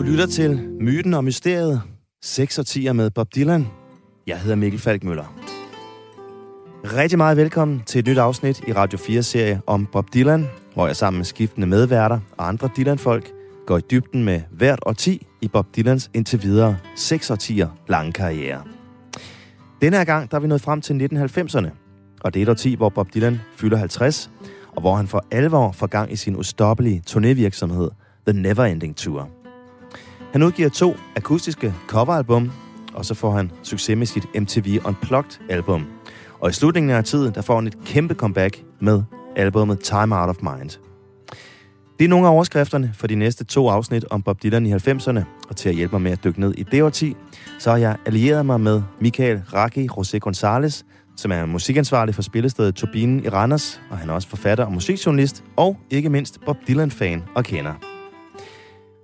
Du lytter til Myten og Mysteriet, 6 og 10 med Bob Dylan. Jeg hedder Mikkel Falkmøller. Rigtig meget velkommen til et nyt afsnit i Radio 4-serie om Bob Dylan, hvor jeg sammen med skiftende medværter og andre Dylan-folk går i dybden med hvert årti i Bob Dylans indtil videre 6 årtier lange karriere. Denne her gang der er vi nået frem til 1990'erne, og det er et årti, hvor Bob Dylan fylder 50, og hvor han for alvor får gang i sin ustoppelige turnévirksomhed, The Neverending Tour. Han udgiver to akustiske coveralbum, og så får han succes med sit MTV Unplugged album. Og i slutningen af tiden, der får han et kæmpe comeback med albumet Time Out of Mind. Det er nogle af overskrifterne for de næste to afsnit om Bob Dylan i 90'erne, og til at hjælpe mig med at dykke ned i det årti, så har jeg allieret mig med Michael Raki José González, som er musikansvarlig for spillestedet Turbinen i Randers, og han er også forfatter og musikjournalist, og ikke mindst Bob Dylan-fan og kender.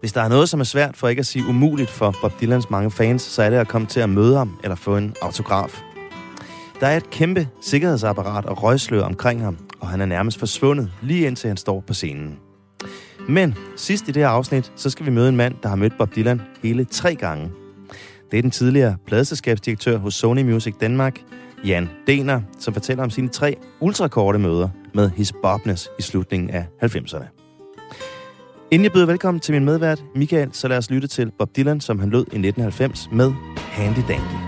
Hvis der er noget, som er svært, for ikke at sige umuligt for Bob Dylans mange fans, så er det at komme til at møde ham eller få en autograf. Der er et kæmpe sikkerhedsapparat og røgslør omkring ham, og han er nærmest forsvundet, lige indtil han står på scenen. Men sidst i det her afsnit, så skal vi møde en mand, der har mødt Bob Dylan hele tre gange. Det er den tidligere pladeselskabsdirektør hos Sony Music Danmark, Jan Dener, som fortæller om sine tre ultrakorte møder med His Bobness i slutningen af 90'erne. Inden jeg byder velkommen til min medvært, Michael, så lad os lytte til Bob Dylan, som han lød i 1990 med Handy Dandy.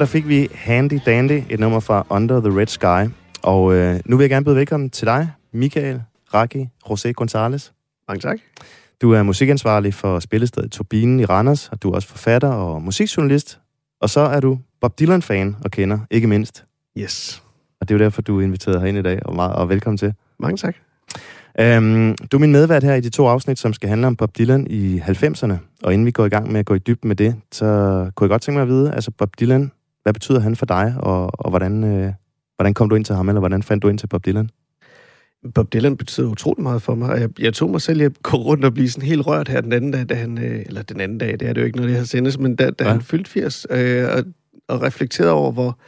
Her der fik vi Handy Dandy, et nummer fra Under the Red Sky. Og øh, nu vil jeg gerne byde velkommen til dig, Michael Raki José González. Mange tak. Du er musikansvarlig for spillestedet Turbinen i Randers, og du er også forfatter og musikjournalist. Og så er du Bob Dylan-fan og kender, ikke mindst. Yes. Og det er jo derfor, du er inviteret herind i dag, og, meget, og velkommen til. Mange tak. Øhm, du er min medvært her i de to afsnit, som skal handle om Bob Dylan i 90'erne. Og inden vi går i gang med at gå i dybden med det, så kunne jeg godt tænke mig at vide, altså Bob Dylan, hvad betyder han for dig, og, og hvordan, øh, hvordan kom du ind til ham, eller hvordan fandt du ind til Bob Dylan? Bob Dylan betyder utrolig meget for mig, og jeg, jeg tog mig selv i at gå rundt og blive sådan helt rørt her den anden dag, da han, øh, eller den anden dag, det er det jo ikke, når det har sendes, men da, da ja. han fyldte 80, øh, og, og reflekterede over, hvor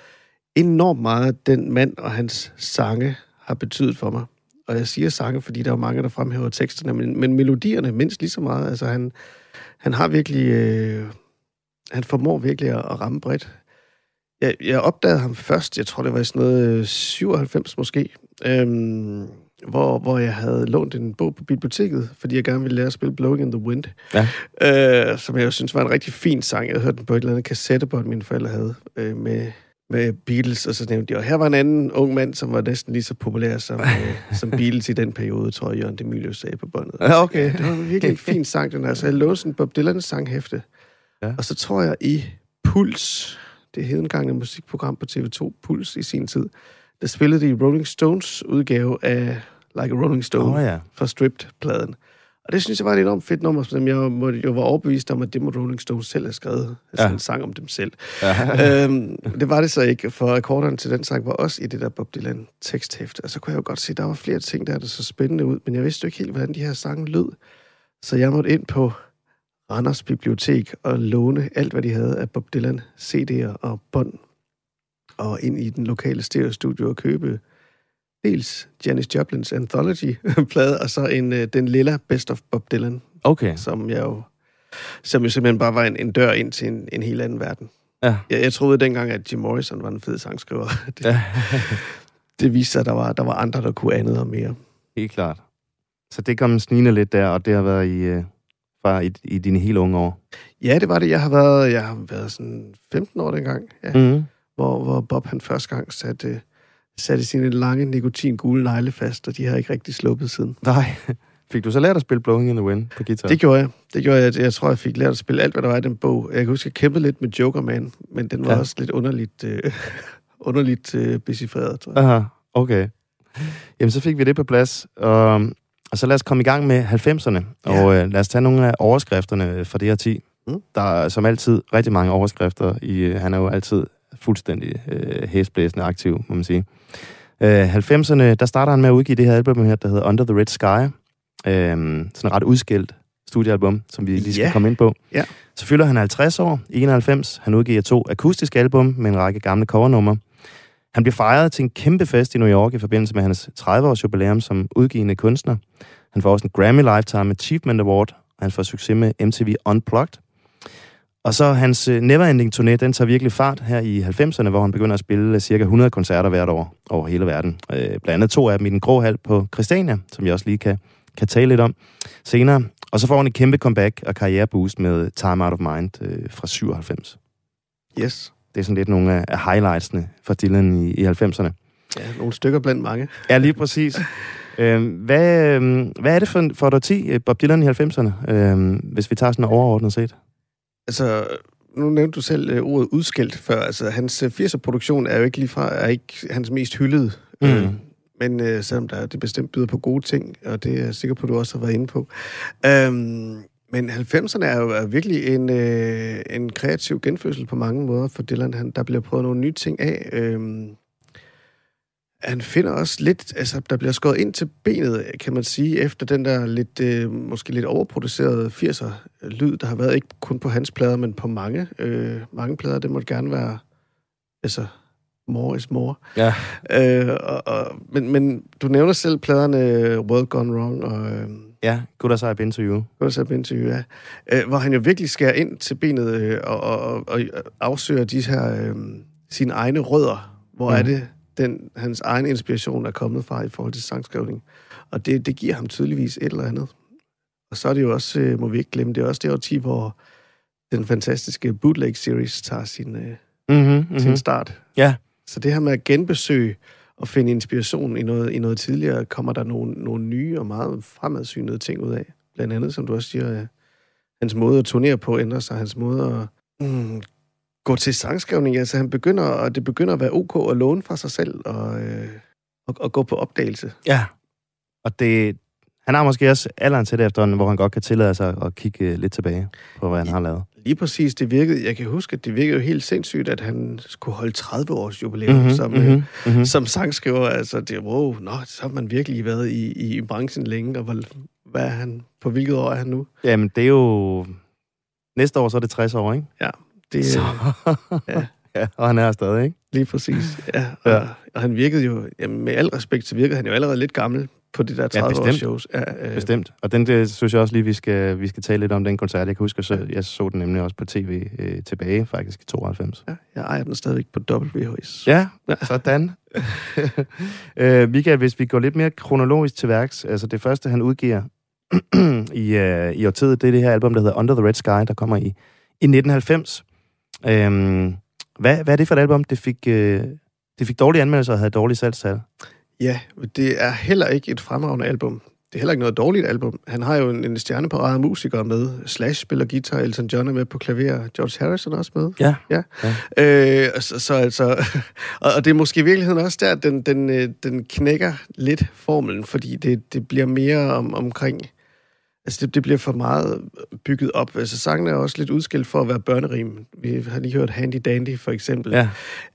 enormt meget den mand og hans sange har betydet for mig. Og jeg siger sange, fordi der er mange, der fremhæver teksterne, men, men melodierne mindst lige så meget. Altså han, han har virkelig, øh, han formår virkelig at, at ramme bredt. Jeg, jeg opdagede ham først, jeg tror det var i sådan noget 97 måske, øhm, hvor, hvor jeg havde lånt en bog på biblioteket, fordi jeg gerne ville lære at spille Blowing in the Wind, ja. øh, som jeg synes var en rigtig fin sang. Jeg havde hørt den på et eller andet kassettebånd, mine forældre havde, øh, med, med Beatles, og så nævnte de, og her var en anden ung mand, som var næsten lige så populær som, øh, som Beatles i den periode, tror jeg, Jørgen Demilius sagde på båndet. Ja, okay. Det var en virkelig en fin sang, den her. Så jeg lånte sådan Bob Dylan sanghæfte. Ja. Og så tror jeg i Puls, det hedengangne musikprogram på TV2, Puls i sin tid, der spillede de Rolling Stones udgave af Like a Rolling Stone oh, ja. for Stripped-pladen. Og det synes jeg var et enormt fedt nummer, som jeg må, jo var overbevist om, at det må Rolling Stones selv have skrevet. Altså ja. en sang om dem selv. Ja. øhm, det var det så ikke, for akkorderne til den sang var også i det der Bob Dylan teksthæfte. Og så kunne jeg jo godt se, at der var flere ting, der der så spændende ud, men jeg vidste jo ikke helt, hvordan de her sange lød. Så jeg måtte ind på Randers Bibliotek og låne alt, hvad de havde af Bob Dylan CD'er og bånd. Og ind i den lokale stereostudio og købe dels Janis Joplins Anthology-plade, og så en, uh, den lille Best of Bob Dylan. Okay. Som jeg jo, som jo simpelthen bare var en, en dør ind til en, en helt anden verden. Ja. Jeg, jeg troede dengang, at Jim Morrison var en fed sangskriver. det, ja. det viste sig, at der var, der var andre, der kunne andet og mere. Helt klart. Så det kom snigende lidt der, og det har været i, uh, fra i, i dine helt unge år? Ja, det var det. Jeg har været, jeg har været sådan 15 år dengang, ja. Mm-hmm. Hvor, hvor Bob han første gang satte satte sine lange nikotin-gule negle fast, og de har ikke rigtig sluppet siden. Nej. Fik du så lært at spille Blowing in the Wind på guitar? Det gjorde jeg. Det gjorde jeg. Jeg tror, jeg fik lært at spille alt, hvad der var i den bog. Jeg kan huske, jeg kæmpede lidt med Joker Man, men den var ja. også lidt underligt, øh, underligt øh, becifreret, tror jeg. Aha, okay. Jamen, så fik vi det på plads. Og, og så lad os komme i gang med 90'erne. Ja. Og øh, lad os tage nogle af overskrifterne fra det her 10. Mm. Der er som altid rigtig mange overskrifter. i øh, Han er jo altid fuldstændig øh, hæsblæsende aktiv, må man sige. Øh, 90'erne, der starter han med at udgive det her album her, der hedder Under the Red Sky. Øh, sådan et ret udskilt studiealbum, som vi lige skal yeah. komme ind på. Yeah. Så fylder han 50 år, 91. Han udgiver to akustiske album med en række gamle covernumre. Han bliver fejret til en kæmpe fest i New York i forbindelse med hans 30-års jubilæum som udgivende kunstner. Han får også en Grammy Lifetime Achievement Award, og han får succes med MTV Unplugged. Og så hans øh, Neverending turné, den tager virkelig fart her i 90'erne, hvor han begynder at spille øh, cirka 100 koncerter hvert år over hele verden. Øh, blandt andet to af dem i den grå hal på Christiania, som jeg også lige kan, kan tale lidt om senere. Og så får han et kæmpe comeback og karriereboost med Time Out of Mind øh, fra 97. Yes. Det er sådan lidt nogle af highlightsene for Dylan i, i 90'erne. Ja, nogle stykker blandt mange. Ja, lige præcis. Uh, hvad, uh, hvad er det for, for et årti, Bob Dylan i 90'erne, uh, hvis vi tager sådan overordnet set? Altså, nu nævnte du selv uh, ordet udskilt før. Altså, hans 80'er-produktion er jo ikke ligefra, er ikke hans mest hyldede. Mm. Øh, men uh, selvom der, det bestemt byder på gode ting, og det er jeg sikker på, at du også har været inde på. Um, men 90'erne er jo er virkelig en, uh, en kreativ genfødsel på mange måder for Dylan. Han, der bliver prøvet nogle nye ting af. Um, han finder også lidt, altså der bliver skåret ind til benet, kan man sige, efter den der lidt, øh, måske lidt overproducerede 80'er-lyd, der har været ikke kun på hans plader, men på mange, øh, mange plader. Det måtte gerne være, altså, more is more. Ja. Øh, og, og, men, men du nævner selv pladerne World Gone Wrong og... Øh, ja, Good As I've Been To You. Good As I've Been To You, ja. Øh, hvor han jo virkelig skærer ind til benet øh, og, og, og, afsøger de her, øh, sine egne rødder. Hvor mm. er det den, hans egen inspiration er kommet fra i forhold til sangskrivning. Og det, det giver ham tydeligvis et eller andet. Og så er det jo også, øh, må vi ikke glemme, det er også det årti, hvor den fantastiske Bootleg Series tager sin, øh, mm-hmm, mm-hmm. en start. Ja. Så det her med at genbesøge og finde inspiration i noget, i noget tidligere, kommer der nogle, nogle nye og meget fremadsynede ting ud af. Blandt andet, som du også siger, øh, hans måde at turnere på ændrer sig, hans måde at mm, gå til sangskrivning. Altså, han begynder, og det begynder at være ok at låne fra sig selv og, øh, og, og gå på opdagelse. Ja, og det, han har måske også alderen til det efterhånden, hvor han godt kan tillade sig at kigge lidt tilbage på, hvad han har lavet. Lige præcis, det virkede, jeg kan huske, at det virkede jo helt sindssygt, at han skulle holde 30 års jubilæum mm-hmm, som, mm-hmm, mm-hmm. som sangskriver. Altså, det, wow, nå, så har man virkelig været i, i, i branchen længe, og hvor, hvad er han, på hvilket år er han nu? Jamen, det er jo... Næste år, så er det 60 år, ikke? Ja. Det, så... ja. ja, og han er stadig, ikke? Lige præcis, ja. Og, ja. og han virkede jo, jamen, med al respekt, så virkede han jo allerede lidt gammel på de der 30 ja, års shows. Ja, øh. Bestemt. Og den det, synes jeg også lige, vi skal, vi skal tale lidt om den koncert. Jeg kan huske, så jeg så den nemlig også på tv øh, tilbage, faktisk i 92. Ja, jeg ejer den stadigvæk på WHS. Ja, sådan. øh, Michael, hvis vi går lidt mere kronologisk til værks, altså det første, han udgiver i, øh, i årtiet, det er det her album, der hedder Under the Red Sky, der kommer i, i 1990. Øhm, hvad, hvad er det for et album? Det fik, øh, det fik dårlige anmeldelser og havde dårlige salgstal. Ja, det er heller ikke et fremragende album. Det er heller ikke noget dårligt album. Han har jo en, en stjerneparade musiker med. Slash spiller guitar, Elton John er med på klaver, George Harrison er også med. Ja. ja. ja. Øh, så, så altså, og det er måske i virkeligheden også der, at den, den, øh, den knækker lidt formelen, fordi det, det bliver mere om, omkring Altså, det, det bliver for meget bygget op. Altså, sangen er også lidt udskilt for at være børnerim. Vi har lige hørt Handy Dandy, for eksempel. Ja.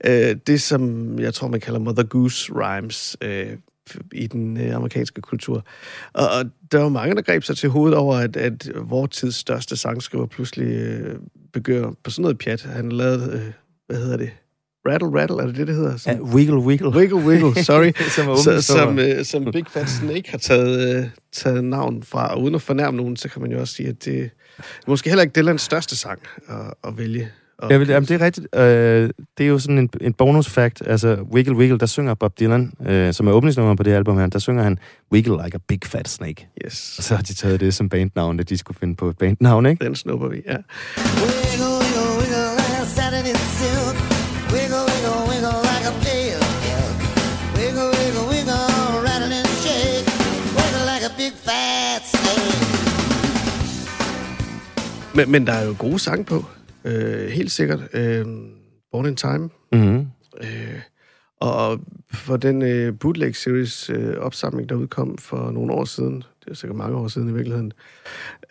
Øh, det, som jeg tror, man kalder Mother Goose Rhymes øh, i den øh, amerikanske kultur. Og, og der var mange, der greb sig til hovedet over, at, at vores tids største sangskriver pludselig øh, begynder på sådan noget pjat. Han lavede, øh, hvad hedder det, Rattle Rattle, er det det, det hedder? Som, ja, wiggle Wiggle. Wiggle Wiggle, sorry. som, så, som, uh, som Big Fat Snake har taget, uh, taget navn fra. Og uden at fornærme nogen, så kan man jo også sige, at det er måske heller ikke Dylans største sang at, at vælge. Ja, jamen, det er rigtigt. Uh, det er jo sådan en, en bonus fact. Altså, Wiggle Wiggle, der synger Bob Dylan, uh, som er åbningsnummer på det album her, der synger han Wiggle like a big fat snake. Yes. Og så har de taget det som bandnavn, at de skulle finde på et bandnavn, ikke? Den snupper vi, ja. Men, men der er jo gode sange på. Øh, helt sikkert. Øh, Born in Time. Mm-hmm. Øh, og for den øh, Bootleg Series øh, opsamling, der udkom for nogle år siden, det er sikkert mange år siden i virkeligheden,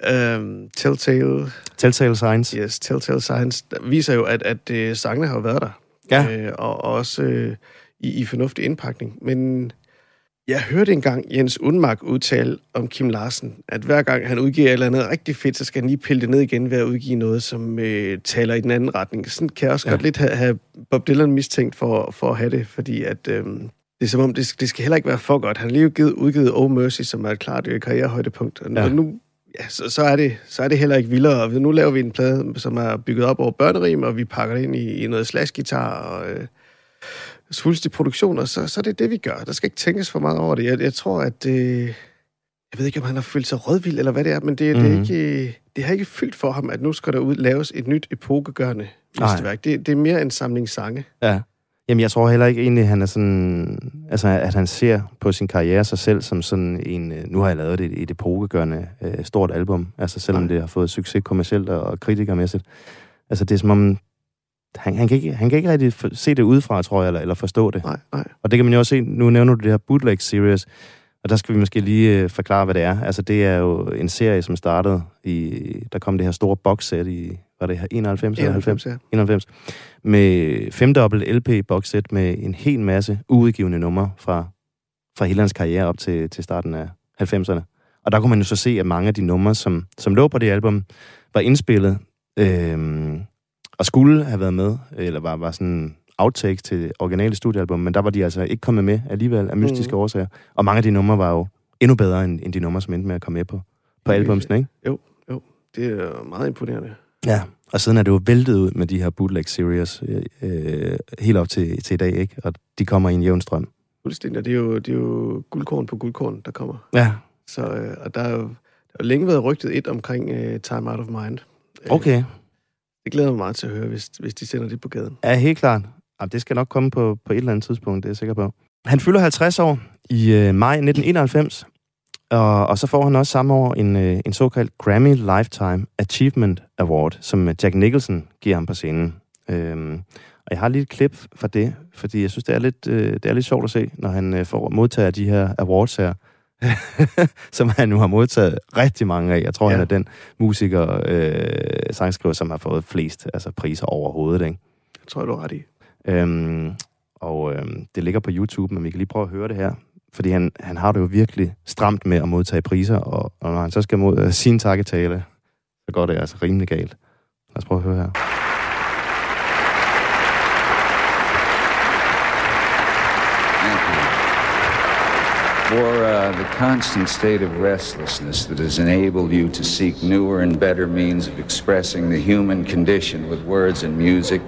øh, Telltale... Telltale Signs. Yes, Telltale Signs, der viser jo, at, at øh, sangene har været der. Ja. Øh, og, og også øh, i, i fornuftig indpakning. Men jeg hørte engang Jens Undmark udtale om Kim Larsen, at hver gang han udgiver et eller andet rigtig fedt, så skal han lige pille det ned igen ved at udgive noget, som øh, taler i den anden retning. Sådan kan jeg også ja. godt lidt have, have Bob Dylan mistænkt for, for at have det, fordi at, øh, det er som om, det, det skal heller ikke være for godt. Han har lige givet, udgivet Oh Mercy, som er et klart øh, karrierehøjdepunkt. Og ja. nu ja, så, så, er det, så er det heller ikke vildere. Og nu laver vi en plade, som er bygget op over børnerim, og vi pakker det ind i, i noget slash-gitar, og... Øh, svulstig produktion, og så, så er det det, vi gør. Der skal ikke tænkes for meget over det. Jeg, jeg tror, at det... Jeg ved ikke, om han har følt sig rødvild, eller hvad det er, men det, mm. det, er mhm. ikke, det har ikke fyldt for ham, at nu skal der ud laves et nyt epokegørende mesterværk. Det, det er mere en samling sange. Ja. Jamen, jeg tror heller ikke egentlig, han er sådan... Altså, at han ser på sin karriere sig selv som sådan en... Øh, nu har jeg lavet et, et epokegørende øh, stort album. Altså, selvom Nej. det har fået succes kommercielt og, og kritikermæssigt. Altså, det er som om, han, han, kan ikke, han kan ikke rigtig se det udefra, tror jeg, eller, eller forstå det. Nej, nej. Og det kan man jo også se, nu nævner du det her Bootleg Series, og der skal vi måske lige øh, forklare, hvad det er. Altså, det er jo en serie, som startede i... Der kom det her store boxsæt i... Var det her 91 eller 90? Ja. 91. Med femdobbelt LP-boxsæt med en hel masse uudgivende numre fra, fra hele hans karriere op til, til starten af 90'erne. Og der kunne man jo så se, at mange af de numre, som, som lå på det album, var indspillet øh, og skulle have været med, eller var, var sådan outtakes til originale studiealbum, men der var de altså ikke kommet med alligevel af mystiske mm. årsager. Og mange af de numre var jo endnu bedre end, end de numre, som endte med at komme med på, på okay. albumsen, ikke? Jo, jo. Det er meget imponerende. Ja, og siden er det jo væltet ud med de her bootleg series øh, øh, helt op til, til i dag, ikke? Og de kommer i en jævn strøm. Fuldstændig, det er jo, det er jo guldkorn på guldkorn, der kommer. Ja. Så, øh, og der er jo, der er længe været rygtet et omkring uh, Time Out of Mind. Okay det glæder mig meget til at høre, hvis, hvis de sender det på gaden. Ja, helt klart. Jamen, det skal nok komme på, på et eller andet tidspunkt, det er jeg sikker på. Han fylder 50 år i øh, maj 1991, og, og så får han også samme år en, øh, en såkaldt Grammy Lifetime Achievement Award, som øh, Jack Nicholson giver ham på scenen. Øhm, og jeg har lige et klip fra det, fordi jeg synes, det er lidt, øh, det er lidt sjovt at se, når han øh, får modtager de her awards her, som han nu har modtaget rigtig mange af. Jeg tror, ja. han er den musiker, øh, sangskriver, som har fået flest altså, priser overhovedet. Ikke? Jeg tror, du har ret i. Øhm, og øhm, det ligger på YouTube, men vi kan lige prøve at høre det her. Fordi han, han har det jo virkelig stramt med at modtage priser, og, og når han så skal mod uh, sin takketale, så går det altså rimelig galt. Lad os prøve at høre her. for uh, the constant state of restlessness that has enabled you to seek newer and better means of expressing the human condition with words and music,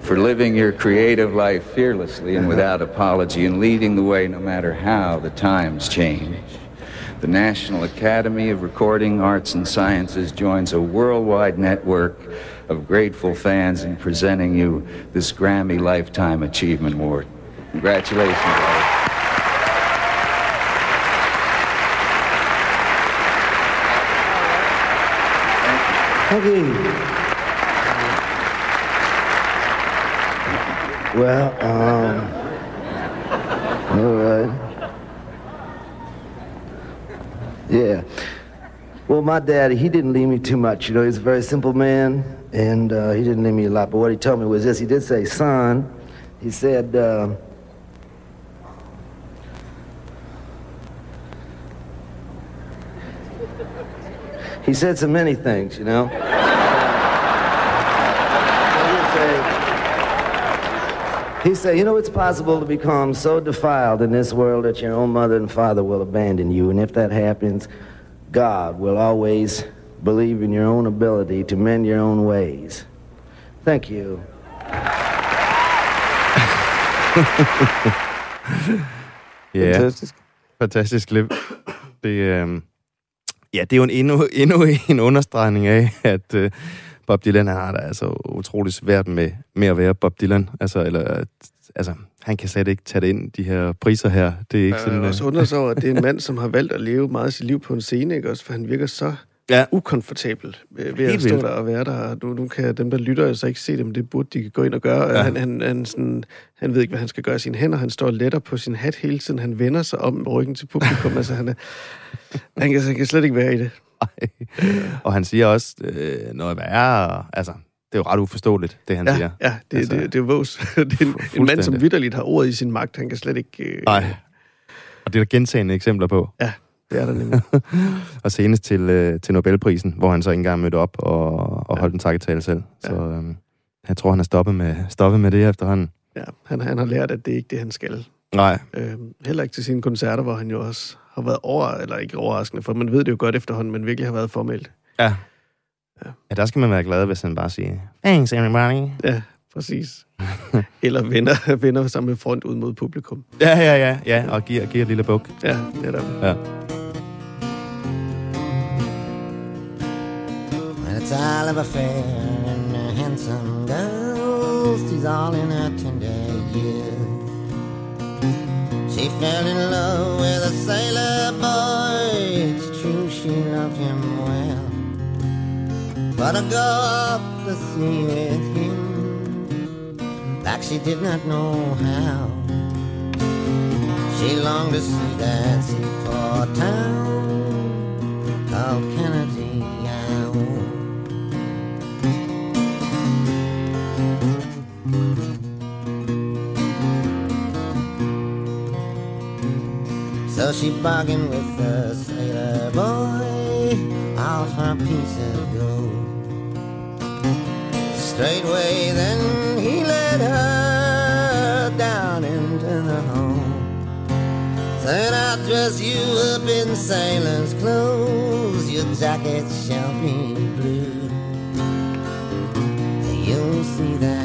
for living your creative life fearlessly and without apology and leading the way no matter how the times change. The National Academy of Recording Arts and Sciences joins a worldwide network of grateful fans in presenting you this Grammy Lifetime Achievement Award. Congratulations. Okay. Well, um, all right. Yeah. Well, my daddy, he didn't leave me too much. You know, he's a very simple man, and uh, he didn't leave me a lot. But what he told me was this. He did say, son, he said, uh, He said so many things, you know. He said, you know, it's possible to become so defiled in this world that your own mother and father will abandon you. And if that happens, God will always believe in your own ability to mend your own ways. Thank you. Ja, fantastisk. Fantastisk klip. Det, øh, Ja, det er jo en, endnu, endnu en understregning af, at uh, Bob Dylan har det altså utrolig svært med, med at være Bob Dylan. Altså, eller, altså, han kan slet ikke tage det ind, de her priser her. Det er ikke jeg sådan... Jeg også undrer sig over, at det er en mand, som har valgt at leve meget af sit liv på en scene, ikke også? For han virker så ja. ukomfortabel ved Helt at stå vildt. der og være der. Nu, nu kan dem, der lytter, så ikke se det, men det burde de gå ind og gøre. Ja. Han, han, han, sådan, han ved ikke, hvad han skal gøre i sine hænder. Han står letter på sin hat hele tiden. Han vender sig om med ryggen til publikum. altså, han, er, han, kan, han kan slet ikke være i det. Og han siger også øh, noget værre. Altså, det er jo ret uforståeligt, det han ja, siger. Ja, det, altså, det, det er vås. det er en, en mand, som vidderligt har ordet i sin magt. Han kan slet ikke... Øh, Nej. Og det er der gentagende eksempler på. Ja, det er der nemlig. og senest til, øh, til Nobelprisen, hvor han så ikke engang mødte op og, og ja. holdt en takketale selv. Ja. Så øh, jeg tror, han er stoppet med, stoppet med det efterhånden. Ja, han, han har lært, at det er ikke det, han skal. Nej. Øh, heller ikke til sine koncerter, hvor han jo også har været over, eller ikke overraskende, for man ved det jo godt efterhånden, men virkelig har været formelt. Ja. Ja, ja der skal man være glad, hvis han bare siger, thanks everybody. Ja, præcis. Eller vender, vender sammen med front ud mod publikum. Ja, ja, ja, ja og giver, giver et lille buk. Ja, det er der. Ja. It's all of a fair and a handsome girl. She's all in her tender years. She fell in love with a sailor boy. It's true she loved him well. But to go off the sea with him, like she did not know how. She longed to see that seaport town called Kennedy. So she bargained with the sailor boy all for a piece of gold. Straightway then he led her down into the home. Said I'll dress you up in sailor's clothes, your jacket shall be blue. You'll see that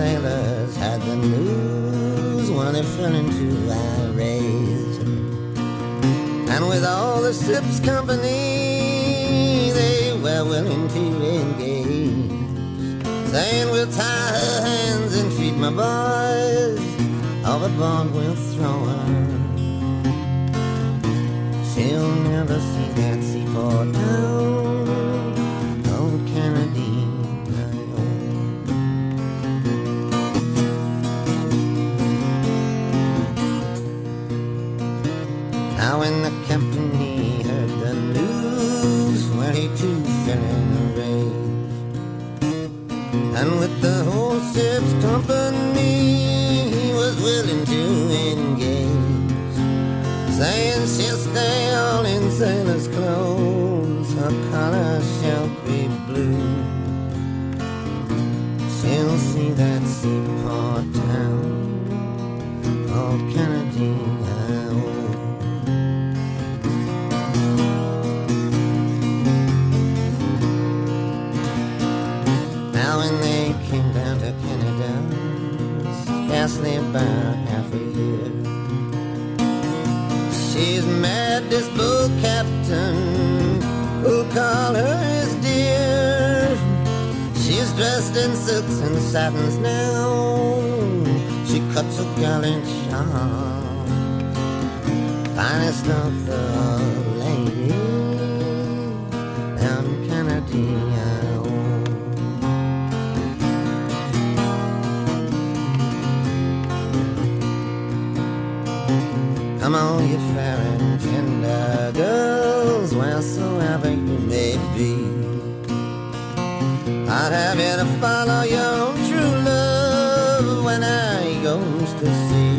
sailors had the news when they fell into irate. And with all the ship's company, they were willing to engage. Saying we'll tie her hands and feed my boys, overboard we'll throw her. She'll never see that seaport town. Now when the company he heard the news, well he too fell in a rage. And with the whole ship's about half a year. She's mad, this boat captain, who call her his dear. She's dressed in silks and satins now. She cuts a gallant charm, finest of the girls, wheresoever you may be. I'd have you to follow your own true love when I goes to sea.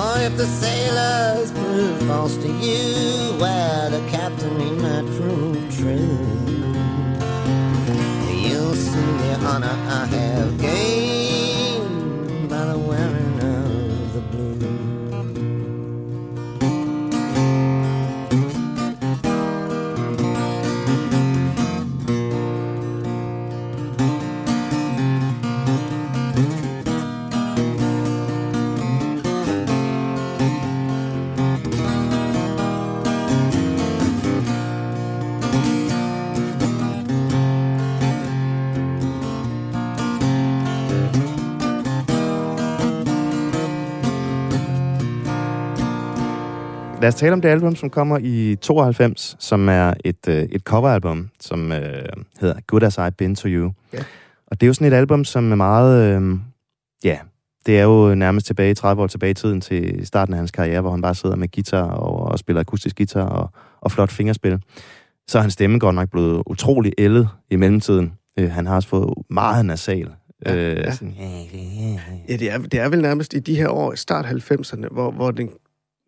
Or if the sailors prove false to you, well, the captain he might prove true. You'll see the honor I have Lad os tale om det album, som kommer i 92, som er et, øh, et coveralbum, som øh, hedder Good As I've Been To You. Ja. Og det er jo sådan et album, som er meget... Øh, ja, det er jo nærmest tilbage 30 år tilbage i tiden til starten af hans karriere, hvor han bare sidder med guitar og, og spiller akustisk guitar og, og flot fingerspil. Så er hans stemme godt nok blevet utrolig ældet i mellemtiden. Øh, han har også fået meget nasal. Ja, øh, ja. Sådan, Ja, det er, det er vel nærmest i de her år, start 90'erne, hvor, hvor den,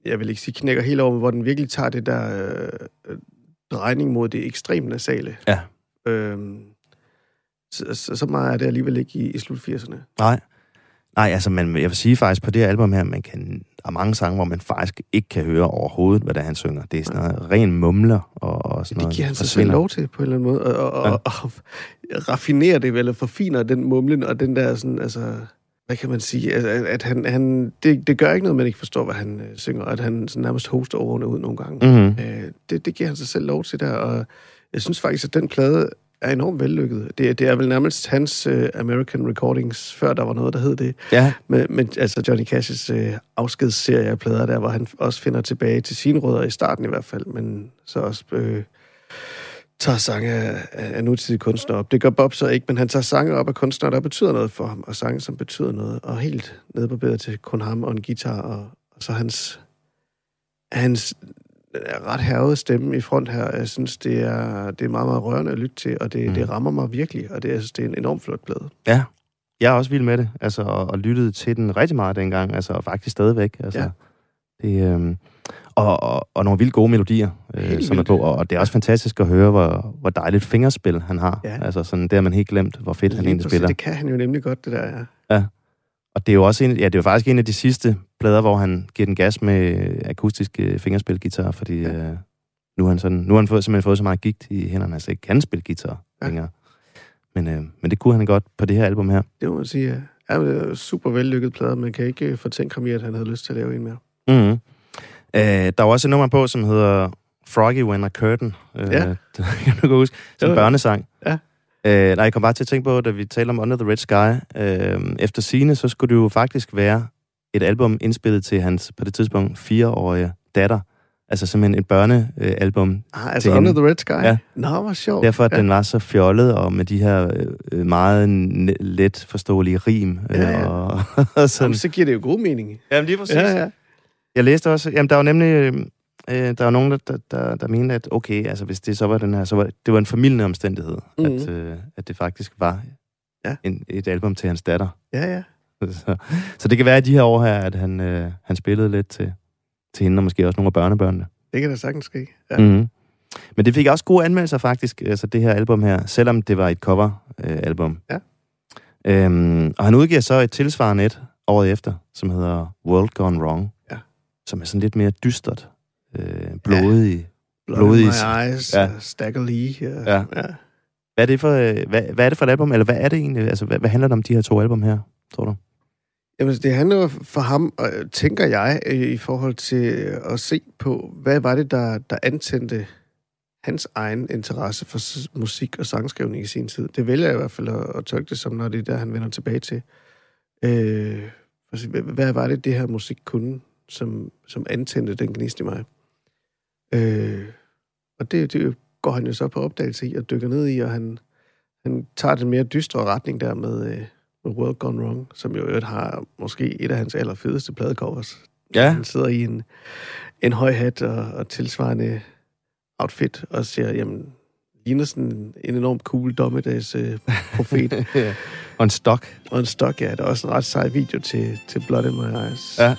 jeg vil ikke sige knækker helt over, hvor den virkelig tager det der øh, drejning mod det ekstremt nasale. Ja. Øhm, så, så, så meget er det alligevel ikke i, i slut 80'erne. Nej. Nej, altså, man, jeg vil sige faktisk på det album her, man kan, der er mange sange, hvor man faktisk ikke kan høre overhovedet, hvad det er, han synger. Det er sådan noget ren mumler og, og sådan Det noget. giver han sig selv lov til på en eller anden måde, og, og, Ja. ja. og, og raffinerer det vel, eller forfiner den mumlen, og den der sådan, altså, hvad kan man sige, at, at han, han det, det gør ikke noget, man ikke forstår, hvad han øh, synger, og at han sådan nærmest hoster ordene ud nogle gange. Mhm. Øh, det, det giver han sig selv lov til der, og jeg synes faktisk, at den plade er enormt vellykket. Det, det er vel nærmest hans uh, American Recordings, før der var noget, der hed det. Ja, Men, men altså Johnny Cash's uh, afskedsserie af plader der, hvor han også finder tilbage til sine rødder i starten i hvert fald, men så også øh, tager sange af, af nutidige kunstnere op. Det gør Bob så ikke, men han tager sange op af kunstnere, der betyder noget for ham, og sange, som betyder noget, og helt bedre til kun ham og en guitar, og, og så hans, hans øh, ret hervede stemme i front her. Jeg synes, det er, det er meget, meget rørende at lytte til, og det, Mm. det rammer mig virkelig, og det, jeg synes, det er en enormt flot plade. ja. Jeg er også vild med det, altså, og, og lyttede til den rigtig meget dengang, altså, og faktisk stadigvæk. Altså, Ja. det, øhm, og, og, og nogle vildt gode melodier, øh, som er på, og, og det er også fantastisk at høre, hvor, hvor dejligt fingerspil han har. Ja. Altså, sådan, det har man helt glemt, hvor fedt han Lige egentlig præcis, spiller. Det kan han jo nemlig godt, det der, ja. Og det er jo også en, ja, det er jo faktisk en af de sidste plader, hvor han giver den gas med akustisk øh, fingerspilgitar, fordi Ja. øh, nu har han, sådan, nu har han fået, simpelthen fået så meget gigt i hænderne, altså ikke kan spille guitar Ja. ja. længere. Men, øh, men det kunne han godt på det her album her. Det må man sige, ja. Ja, men det er super vellykket plade, man kan ikke fortænke ham i, at han havde lyst til at lave en mere. Mm-hmm. Øh, der er også et nummer på, som hedder Froggy When a Curtain. Øh, Ja. det kan du godt huske. Som børnesang. Ja. Øh, nej, jeg kom bare til at tænke på, da vi talte om Under the Red Sky. Øh, efter sine så skulle det jo faktisk være et album indspillet til hans, på det tidspunkt, fireårige datter. Altså simpelthen et børnealbum. Ah, altså Til Under hende. the Red Sky? Ja. Nå, hvor sjovt. Derfor, at ja. den var så fjollet, og med de her øh, meget let forståelige rim. Øh, Ja, ja. Og, og sådan. Jamen, så giver det jo god mening. Jamen lige præcis. Ja, ja. Jeg læste også, jamen der var nemlig, øh, øh, der var nogen, der, der, der, der mente, at okay, altså hvis det så var den her, så var det var en familiende omstændighed, Mhm. mm. at, øh, at det faktisk var Ja. en, et album til hans datter. Ja, ja. Så, så det kan være i de her år her, at han, øh, han spillede lidt til, til hende, og måske også nogle af børnebørnene. Det kan da sagtens ske. Ja. Mm-hmm. Men det fik også gode anmeldelser faktisk, altså det her album her, selvom det var et cover-album. Øh, album. Ja. Øhm, og han udgiver så et tilsvarende et året efter, som hedder World Gone Wrong. Ja. Som er sådan lidt mere dystert, øh, blodig. Blood Blodig- my eyes, Ja. ja. Stagger Lee. Ja. Ja. ja. Hvad er det for, øh, hvad, hvad er det for et album, eller hvad er det egentlig? Altså, hvad, hvad handler det om de her to album her, tror du? Jamen, det handler for ham, øh, tænker jeg, øh, i forhold til at se på, hvad var det, der, der antændte hans egen interesse for musik og sangskrivning i sin tid. Det vælger jeg i hvert fald at, at tolke det som, når det er der, han vender tilbage til. Øh, hvad, hvad var det, det her musik kunne, som, som antændte den gnist i mig? Øh, og det, det går han jo så på opdagelse i og dykker ned i, og han, han tager den mere dystre retning der med, øh, med World Gone Wrong, som jo øvrigt har måske et af hans allerfedeste pladecovers. Ja. Han sidder i en, en høj hat og, og tilsvarende outfit og siger, jamen, ligner sådan en, en enormt cool dommedags øh, profet. og en stok. og en stok, ja. Der er også en ret sej video til, til Blood in My Eyes. Ja.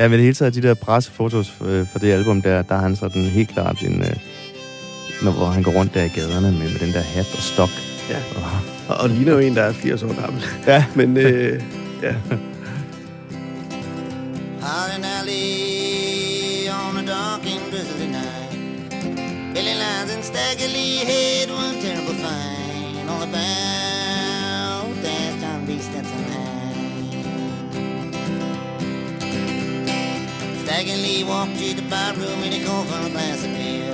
Ja, men det hele taget, de der pressefotos øh, for det album der, der er han sådan helt klart en... Øh, når, hvor han går rundt der i gaderne med, med den der hat og stok. Ja. Og, Og, og ligner jo en, der er 80 år gammel. ja. Men øh, ja, Holland Alley on a dark and drizzly night. Billy Lines and Stagger Lee had one terrible fight on the bound Dragging Lee walked to the bar room and he called for a glass of beer.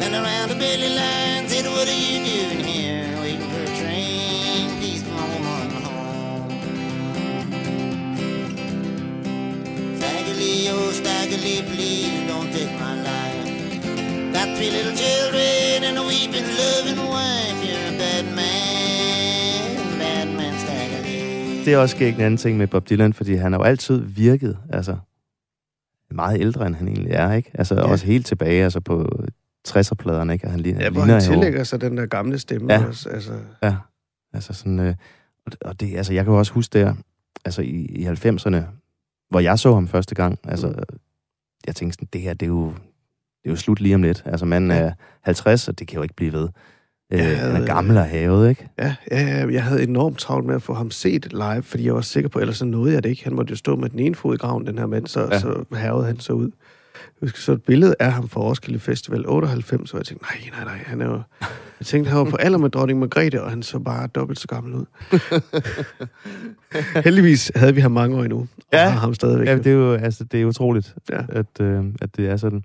Turned around to Billy Line, said, What are you doing here? Waiting for a train, please come on home. Staggerly, oh Staggerly, please don't take my life. Got three little children and a weeping, loving wife. You're a bad man, bad man, Staggerly. Det er også ikke en anden ting med Bob Dylan, fordi han har jo altid virket, altså, meget ældre, end han egentlig er, ikke? Altså, ja. Også helt tilbage, altså på 60'er-pladerne, ikke? Og han ligner, ja hvor han jo- tillægger sig den der gamle stemme Ja. også. Altså, Ja, altså sådan... Øh, og det- og det, altså, jeg kan jo også huske der, altså i, i 90'erne, hvor jeg så ham første gang, altså, Mm. jeg tænkte sådan, det her, det er jo, det er jo slut lige om lidt. Altså, manden Ja. er 50, og det kan jo ikke blive ved. Øh, Ja, han er øh, gammel og havet, ikke? ja, ja, jeg havde enormt travlt med at få ham set live, fordi jeg var sikker på, ellers så nåede jeg det ikke. Han måtte jo stå med den ene fod i graven, den her mand, så, Ja. så hervede han så ud. Jeg husker så et billede af ham fra Roskilde Festival 98, hvor jeg tænkte, nej, nej, nej, han er jo... Jeg tænkte, han var på alder med dronning Margrethe, og han så bare dobbelt så gammel ud. Heldigvis havde vi ham mange år endnu, og ja. har ham stadigvæk. Ja, det er jo altså, det er utroligt, Ja. at, øh, at det er sådan.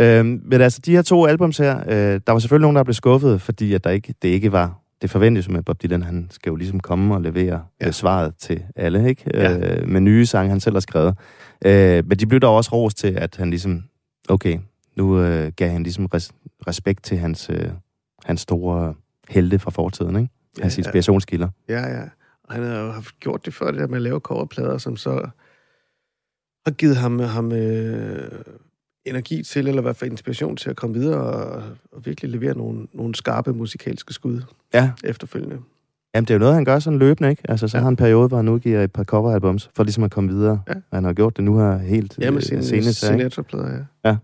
Øh, men altså, de her to albums her, øh, der var selvfølgelig nogen, der blev skuffet, fordi at der ikke, det ikke var det forventes med Bob Dylan. Han skal jo ligesom komme og levere ja. Øh, svaret til alle, ikke? Ja. Øh, med nye sange, han selv har skrevet. Øh, men de blev dog også ros til, at han ligesom, okay, nu øh, gav han ligesom res- respekt til hans, øh, hans store helte fra fortiden, ikke? Hans Ja, ja. inspirationskilder. Ja, ja. Og han har jo haft gjort det før, det der med at lave coverplader, som så har givet ham, ham øh, energi til, eller i hvert fald inspiration til at komme videre og, og virkelig levere nogle, nogle skarpe musikalske skud Ja, efterfølgende. Jamen, det er jo noget, han gør sådan løbende, ikke? Altså, så ja. Ja. har han en periode, hvor han udgiver et par coveralbums, for ligesom at komme videre. Ja. Han har gjort det nu her helt Ja, med øh, sine senest. her, ikke? Sinatra-plader, ja.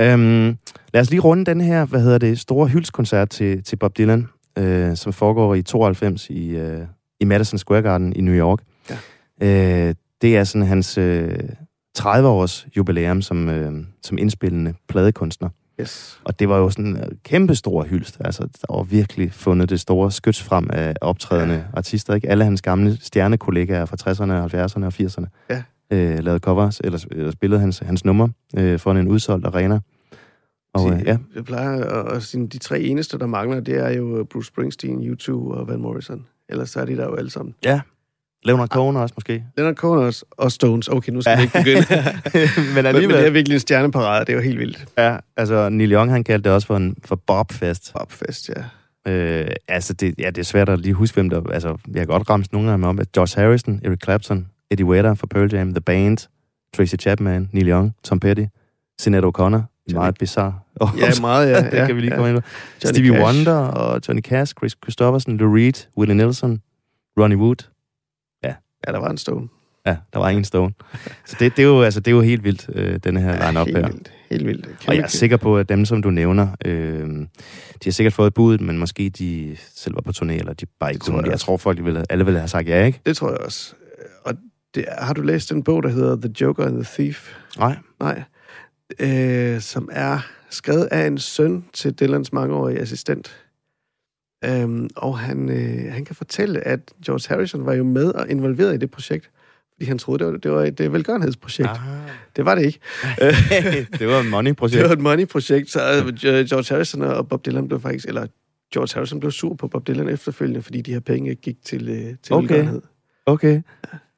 Øhm, lad os lige runde den her, hvad hedder det, store hyldskoncert til, til Bob Dylan, øh, som foregår i 92 i, øh, i Madison Square Garden i New York. Ja. Øh, det er sådan hans øh, 30-års jubilæum som, øh, som indspillende pladekunstner. Yes. Og det var jo sådan en kæmpe stor hyldst. Altså, der var virkelig fundet det store skyts frem af optrædende ja. artister. Ikke? Alle hans gamle stjernekollegaer fra 60'erne, 70'erne og 80'erne Ja. øh, lavede covers, eller, eller spillede hans, hans nummer øh, for en udsolgt arena. Og øh, ja, Jeg plejer at, sige, de tre eneste, der mangler, det er jo Bruce Springsteen, U2 og Van Morrison. Ellers så er de der jo alle sammen. ja. Leonard Cohen også måske. Leonard Cohen også, og Stones. Okay, nu skal vi ikke begynde. men alligevel... men det er virkelig en stjerneparade. Det er jo helt vildt. Ja, altså Neil Young, han kaldte det også for en for Bobfest. Popfest, ja. Øh, altså, det, ja, det er svært at lige huske, hvem der... Altså, jeg kan godt ramse nogle af dem om, at Josh Harrison, Eric Clapton, Eddie Vedder fra Pearl Jam, The Band, Tracy Chapman, Neil Young, Tom Petty, Sinead O'Connor, Johnny- meget bizarre. Og Ja, meget, ja. det ja, kan vi lige ja. komme ind på. Johnny Stevie Cash. Wonder og Johnny Cash, Chris Christopherson, Lou Reed, Willie Nelson, Ronnie Wood. Ja, der var en Stone. Ja, der var ingen stone. Så det, det, er jo, altså, det er jo helt vildt, øh, den her Ja, line-up helt her. vildt. Helt vildt. Kæmpe, Og jeg er sikker på, at dem, som du nævner, øh, de har sikkert fået budet, men måske de selv var på turné, eller de bare ikke kunne. jeg Jeg, tror, folk ville, alle ville have sagt ja, ikke? Det tror jeg også. Og det, har du læst den bog, der hedder The Joker and the Thief? Nej. Nej. Øh, som er skrevet af en søn til Dylans mangeårige assistent. Øhm, og han, øh, han kan fortælle, at George Harrison var jo med og involveret i det projekt, fordi han troede, det var, det var et øh, velgørenhedsprojekt. Ah. Det var det ikke. det var et money-projekt. Det var et money-projekt, så øh, George Harrison og Bob Dylan blev faktisk, eller George Harrison blev sur på Bob Dylan efterfølgende, fordi de her penge gik til, øh, til Okay. velgørenhed. Okay.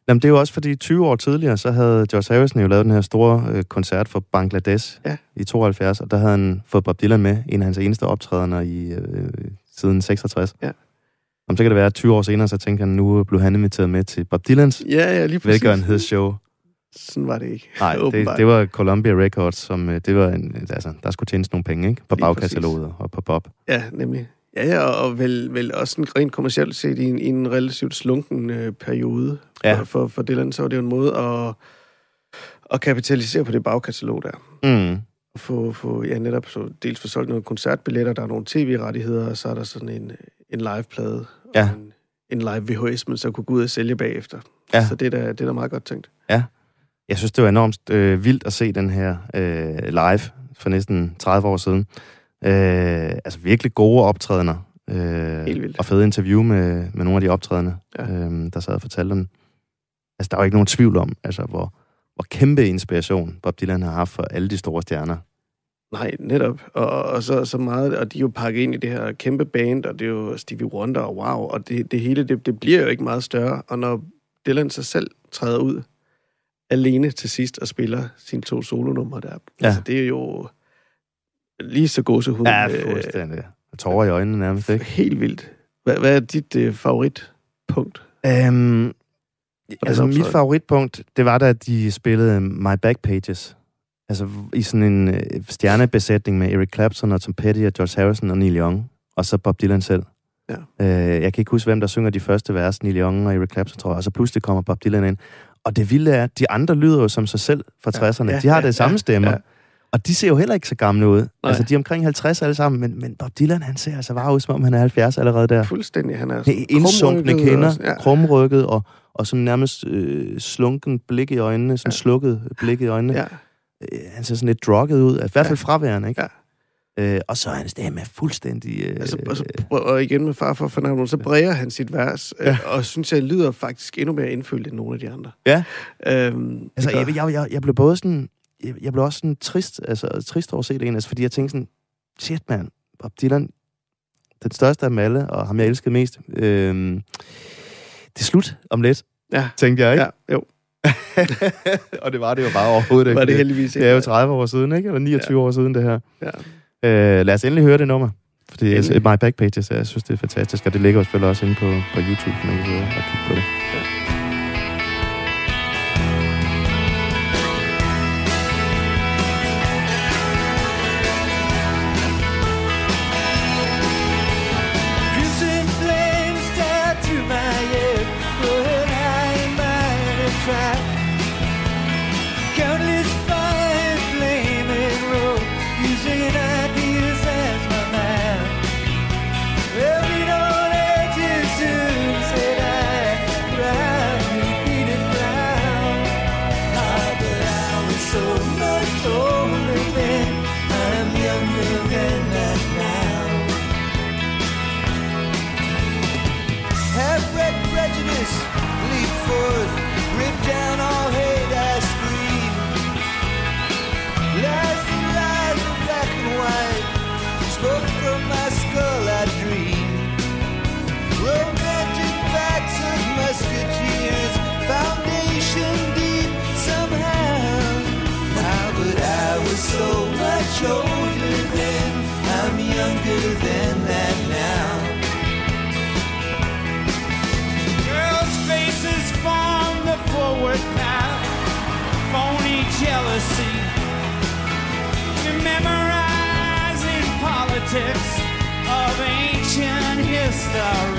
Jamen, det er jo også fordi 20 år tidligere, så havde George Harrison jo lavet den her store øh, koncert for Bangladesh Ja. i 72, og der havde han fået Bob Dylan med, en af hans eneste optrædener i, øh, siden 66. Ja. Om så kan det være, at 20 år senere, så tænker han, nu blev han inviteret med til Bob Dylans Ja, ja, lige præcis. velgørenhedsshow. Sådan var det ikke. Nej, det, det var Columbia Records, som øh, det var en, altså, der skulle tjenes nogle penge, ikke? På bagkataloget og på Bob. Ja, nemlig. Ja, ja, og vel, vel også en rent kommercielt set i en, i en relativt slunken øh, periode Ja. for, for, for Dylan, så var det jo en måde at, at kapitalisere på det bagkatalog der. Mm. Få, få ja, netop så dels få solgt nogle koncertbilletter, der er nogle tv-rettigheder, og så er der sådan en, en liveplade, Ja. og en, en live VHS, man så kunne gå ud og sælge bagefter. Ja. Så det er, da, det er da meget godt tænkt. Jeg synes, det var enormt øh, vildt at se den her øh, live for næsten 30 år siden. Øh, altså virkelig gode optrædener. Øh. Og fede interview med, med nogle af de optrædende, Ja. ja. øh, der sad og fortalte dem. Altså, der er jo ikke nogen tvivl om, altså, hvor, hvor kæmpe inspiration Bob Dylan har haft for alle de store stjerner. Nej, netop. Og, og så, så meget, og de er jo pakket ind i det her kæmpe band, og det er jo Stevie Wonder, og wow, og det, det hele, det, det bliver jo ikke meget større. Og når Dylan sig selv træder ud alene til sidst og spiller sine to solonumre der, ja. altså det er jo lige så gåsehud. Ja, øh, fuldstændig. Tårer i øjnene nærmest, ikke? Helt vildt. Hvad, hvad er dit øh, favoritpunkt? Øhm, altså, mit favoritpunkt, det var da, de spillede My Back Pages. Altså i sådan en øh, stjernebesætning med Eric Clapton og Tom Petty og George Harrison og Neil Young. Og så Bob Dylan selv. Ja. Øh, jeg kan ikke huske, hvem der synger de første vers, Neil Young og Eric Clapton, tror jeg. Og så pludselig kommer Bob Dylan ind. Og det vilde er, at de andre lyder jo som sig selv fra Ja. 60'erne. Ja, de har ja, det samme ja, stemmer. ja. Og de ser jo heller ikke så gamle ud. Nej. Altså, de er omkring 50 alle sammen, men, men Bob Dylan, han ser altså bare ud, som om han er 70 allerede der. Fuldstændig. Han er Hey, Indsunkne sådan- ja. krumrykket og, og sådan nærmest øh, slunken blik i øjnene, sådan ja. slukket blik i øjnene. Ja, Øh, han ser sådan lidt drugget ud, i hvert fald Ja. fraværende, ikke? Ja. Øh, og så er hans stemme fuldstændig... Øh, altså, og, så, og igen med far for fornavnet, så bræger han sit vers, ja. Ja. og synes jeg lyder faktisk endnu mere indfølt end nogle af de andre. Ja. Øhm, altså, jeg, jeg, jeg, jeg blev både sådan... Jeg, jeg blev også sådan trist, altså trist over at se det ene, altså, fordi jeg tænkte sådan, shit mand, Bob Dylan, den største af dem alle, og ham jeg elskede mest, øh, det er slut om lidt, ja, tænkte jeg, ikke? ja, jo, og det var det jo bare overhovedet ikke. var det heldigvis Det er jo 30 år siden, ikke? Eller 29 ja. år siden, det her. Ja. Øh, lad os endelig høre det nummer. Fordi Endelig. altså, My Back Pages, jeg synes, det er fantastisk, og det ligger jo selvfølgelig også inde på, på YouTube, man kan og kigge på det. Crimson star.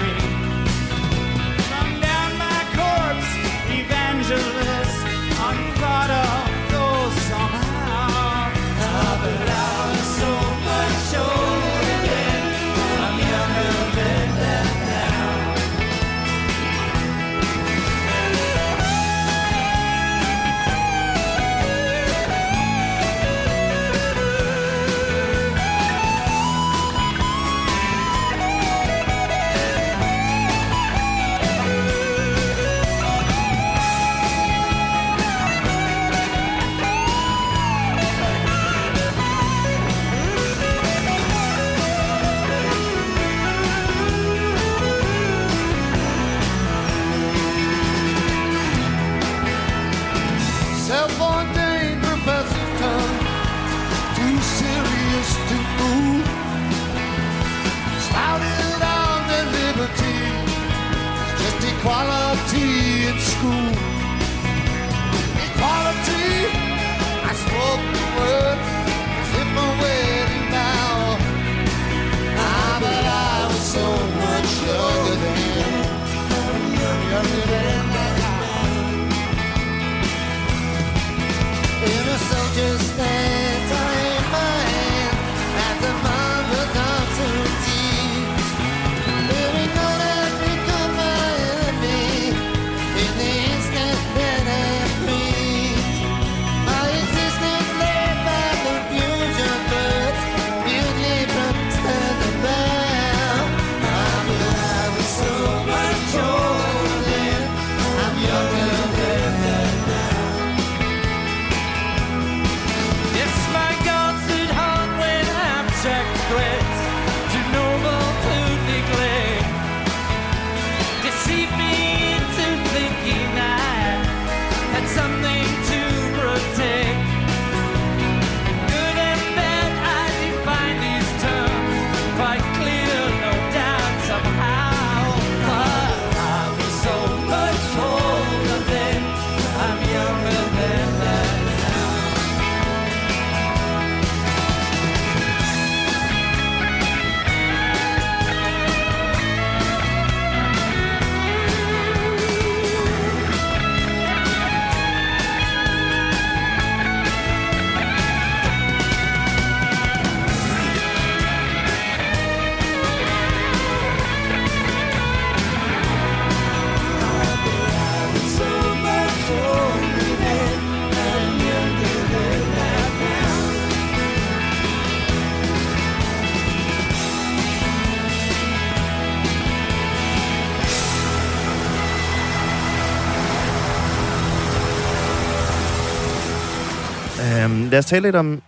Lad os tale lidt om,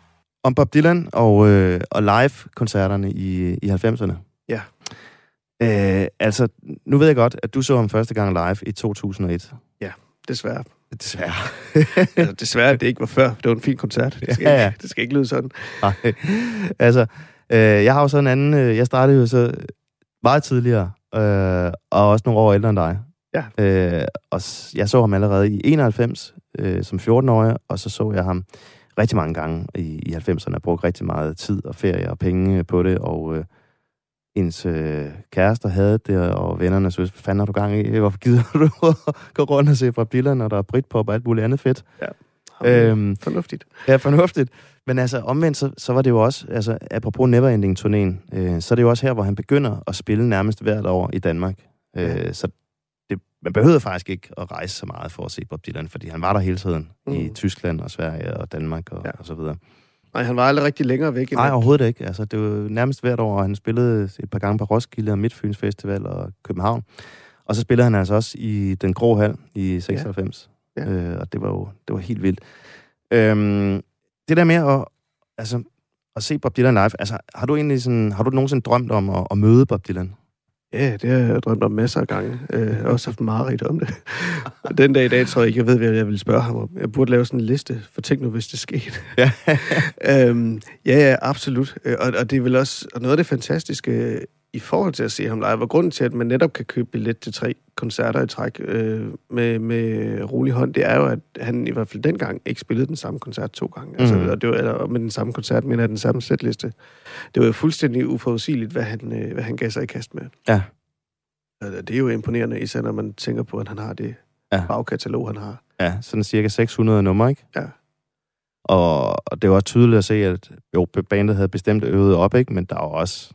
om Bob Dylan og, øh, og live-koncerterne i, i 90'erne. Ja. Øh, altså, nu ved jeg godt, at du så ham første gang live i 2001. Desværre. Desværre. altså, desværre, det ikke var før. Det var en fin koncert. Det skal, Ja, ja. Ikke, det skal ikke lyde sådan. Nej. altså, øh, jeg har jo så en anden... Øh, jeg startede jo så meget tidligere, øh, og også nogle år ældre end dig. Ja. Øh, og jeg så ham allerede i 91 øh, som 14-årig, og så så jeg ham rigtig mange gange i, i 90'erne. Jeg brugte rigtig meget tid og ferie og penge på det, og øh, ens øh, kærester havde det, og vennerne synes, hvad fanden har du gang i? Hvorfor gider du at gå rundt og se Bob Dylan, når der er Britpop og alt muligt andet fedt? Øhm, Fornuftigt. Ja, fornuftigt. Men altså, omvendt, så, så var det jo også, altså, apropos Neverending-turnéen, øh, så er det jo også her, hvor han begynder at spille nærmest hvert år i Danmark. Øh, så det, man behøvede faktisk ikke at rejse så meget for at se Bob Dylan, fordi han var der hele tiden mm. i. Tyskland og Sverige og Danmark og, ja. Ja. og så videre. Nej, han var aldrig rigtig længere væk. Nej, overhovedet ikke. Altså, det var nærmest hvert år, han spillede et par gange på Roskilde og Midtfyns Festival og København. Og så spillede han altså også i Den Grå Hal i 96. Ja. Øh, og det var jo det var helt vildt. Øhm, det der med at, altså, at se Bob Dylan live, altså, har du egentlig sådan, har du nogensinde drømt om at, at møde Bob Dylan? Ja, det har jeg drømt om masser af gange. Øh, Jeg har også haft mareridt om det. Den dag i dag tror jeg ikke, jeg ved, hvad jeg vil spørge ham om. Jeg burde lave sådan en liste, for tænk nu, hvis det skete. Ja. øhm, ja, ja, absolut. Øh, Og, og det er vel også og noget af det fantastiske i forhold til at se ham live, og grunden til, at man netop kan købe billet til tre koncerter i træk øh, med, med rolig hånd, det er jo, at han i hvert fald dengang ikke spillede den samme koncert to gange. Altså, Mhm. og det var, eller med den samme koncert, men af den samme sætliste. Det var jo fuldstændig uforudsigeligt, hvad han, øh, hvad han gav sig i kast med. Ja. Og det er jo imponerende, især når man tænker på, at han har det Ja. bagkatalog, han har. Ja, sådan cirka 600 numre, ikke? Ja. Og, det var tydeligt at se, at jo, bandet havde bestemt øvet op, ikke? Men der var også,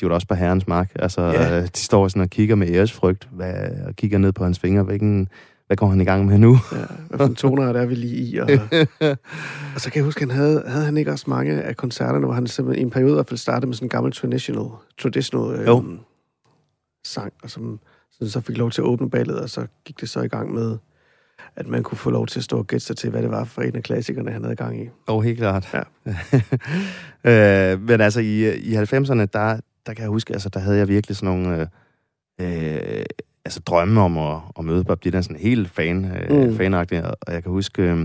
de var da også på herrens mark. Altså, Ja. ja. de står sådan og kigger med æresfrygt, hvad, og kigger ned på hans fingre. Hvilken, hvad går han i gang med nu? Ja, hvad for toner der er vi lige i. Og, og så kan jeg huske, han havde, havde han ikke også mange af koncerterne, hvor han simpelthen i en periode i hvert fald startede med sådan en gammel traditional, traditional Jo. øhm, sang, og som, som så fik lov til at åbne ballet, og så gik det så i gang med, at man kunne få lov til at stå og gætte sig til, hvad det var for en af klassikerne, han havde gang i. Jo, helt klart. Ja. øh, men altså, i, i 90'erne, der, der kan jeg huske, altså, der havde jeg virkelig sådan nogle øh, øh, altså, drømme om at, at møde Bob Dylan, sådan helt fan, øh, Mm. fanagtig. Og, jeg kan huske, øh,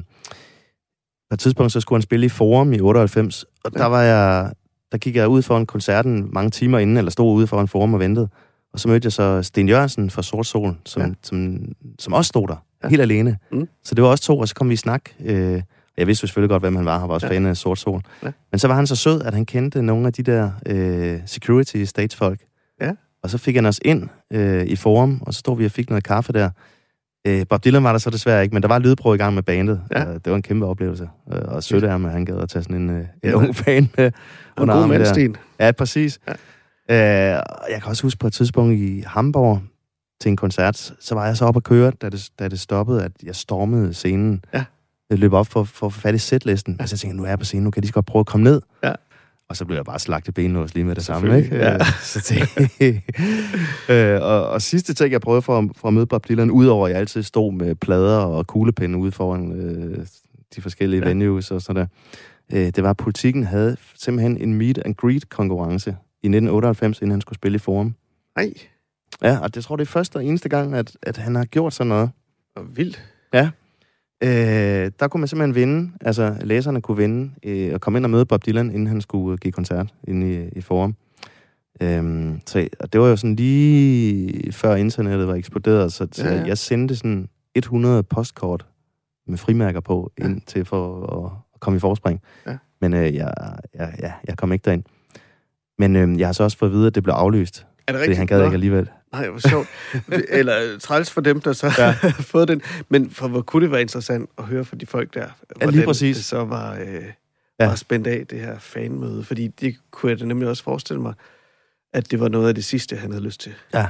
på et tidspunkt, så skulle han spille i Forum i 98, og der var jeg, der gik jeg ud foran koncerten mange timer inden, eller stod ude foran Forum og ventede. Og så mødte jeg så Sten Jørgensen fra Sort Sol, som, Ja. som, som også stod der, ja. helt alene. Mm. Så det var også to, og så kom vi i snak. Øh, jeg vidste selvfølgelig godt, hvem han var. Han var også Ja. fan af Sort Sol. Ja. Men så var han så sød, at han kendte nogle af de der øh, security stagefolk. Ja. Og så fik han os ind øh, i forum, og så stod vi og fik noget kaffe der. Øh, Bob Dylan var der så desværre ikke, men der var lydprøve i gang med bandet. Ja. Og det var en kæmpe oplevelse. Øh, og sødt af ham, at han gad at tage sådan en, øh, en Ja. ung fan med Og en god. Ja, præcis. Ja. Øh, jeg kan også huske på et tidspunkt i Hamburg til en koncert, så var jeg så oppe at køre, da det, da det stoppede, at jeg stormede scenen. Ja. Jeg løb op for, for at få fat i sætlisten, ja. og så tænkte jeg, nu er jeg på scenen, nu kan så godt prøve at komme ned. Ja. Og så blev jeg bare slagt i benlås lige med det samme, ikke? ja. Øh, så det, øh, og, og sidste ting, jeg prøvede for, at- for at møde Bob Dylan, udover at jeg altid stod med plader og kuglepinde ude foran øh, de forskellige Ja. ja. venues og sådan der, øh, det var, at politikken havde simpelthen en meet and greet konkurrence i 1998, inden han skulle spille i Forum. Nej, Ja, og det tror det er første og eneste gang, at, at han har gjort sådan noget. og vildt. Øh, der kunne man simpelthen vinde, altså læserne kunne vinde, øh, og komme ind og møde Bob Dylan, inden han skulle give koncert inde i, i Forum. Øhm, så, og det var jo sådan lige før internettet var eksploderet, så, så Ja, ja, jeg sendte sådan 100 postkort med frimærker på, Ja. ind til for at, at komme i forspring. Ja. Men øh, jeg, jeg, ja, jeg kom ikke derind. Men øh, jeg har så også fået at vide, at det blev aflyst, Er det fordi rigtigt? han gad ikke alligevel. Nej, hvor sjovt. Eller træls for dem, der så ja. har fået den. Men for hvor kunne det være interessant at høre fra de folk der, hvordan præcis. det så var, øh, Ja. var spændt af, det her fanmøde. Fordi det kunne jeg da nemlig også forestille mig, at det var noget af det sidste, han havde lyst til. Ja.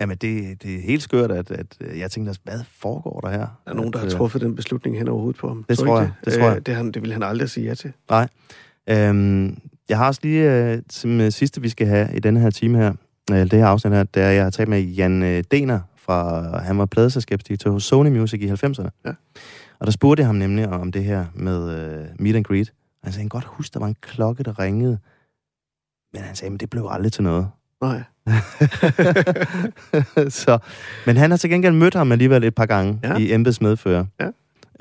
Jamen, det, det er helt skørt, at, at øh, jeg tænkte, hvad foregår der her? Der er nogen, der har At, øh, truffet den beslutning hen over hovedet på ham. Det Tror tror jeg, det tror jeg. Øh, Det, han, det ville han aldrig sige ja til. Øhm, jeg har også lige, øh, som sidste vi skal have i denne her time her, det her afsnit her, det er, jeg har talt med Jan øh, Dener fra, han var pladeselskabsdirektør hos Sony Music i 90'erne. Ja. Og der spurgte jeg ham nemlig om det her med øh, meet and greet. Og han sagde, han godt huske, der var en klokke, der ringede. Men han sagde, men det blev aldrig til noget. Nej. så, men han har til gengæld mødt ham alligevel et par gange Ja. i embedsmedfører. Ja.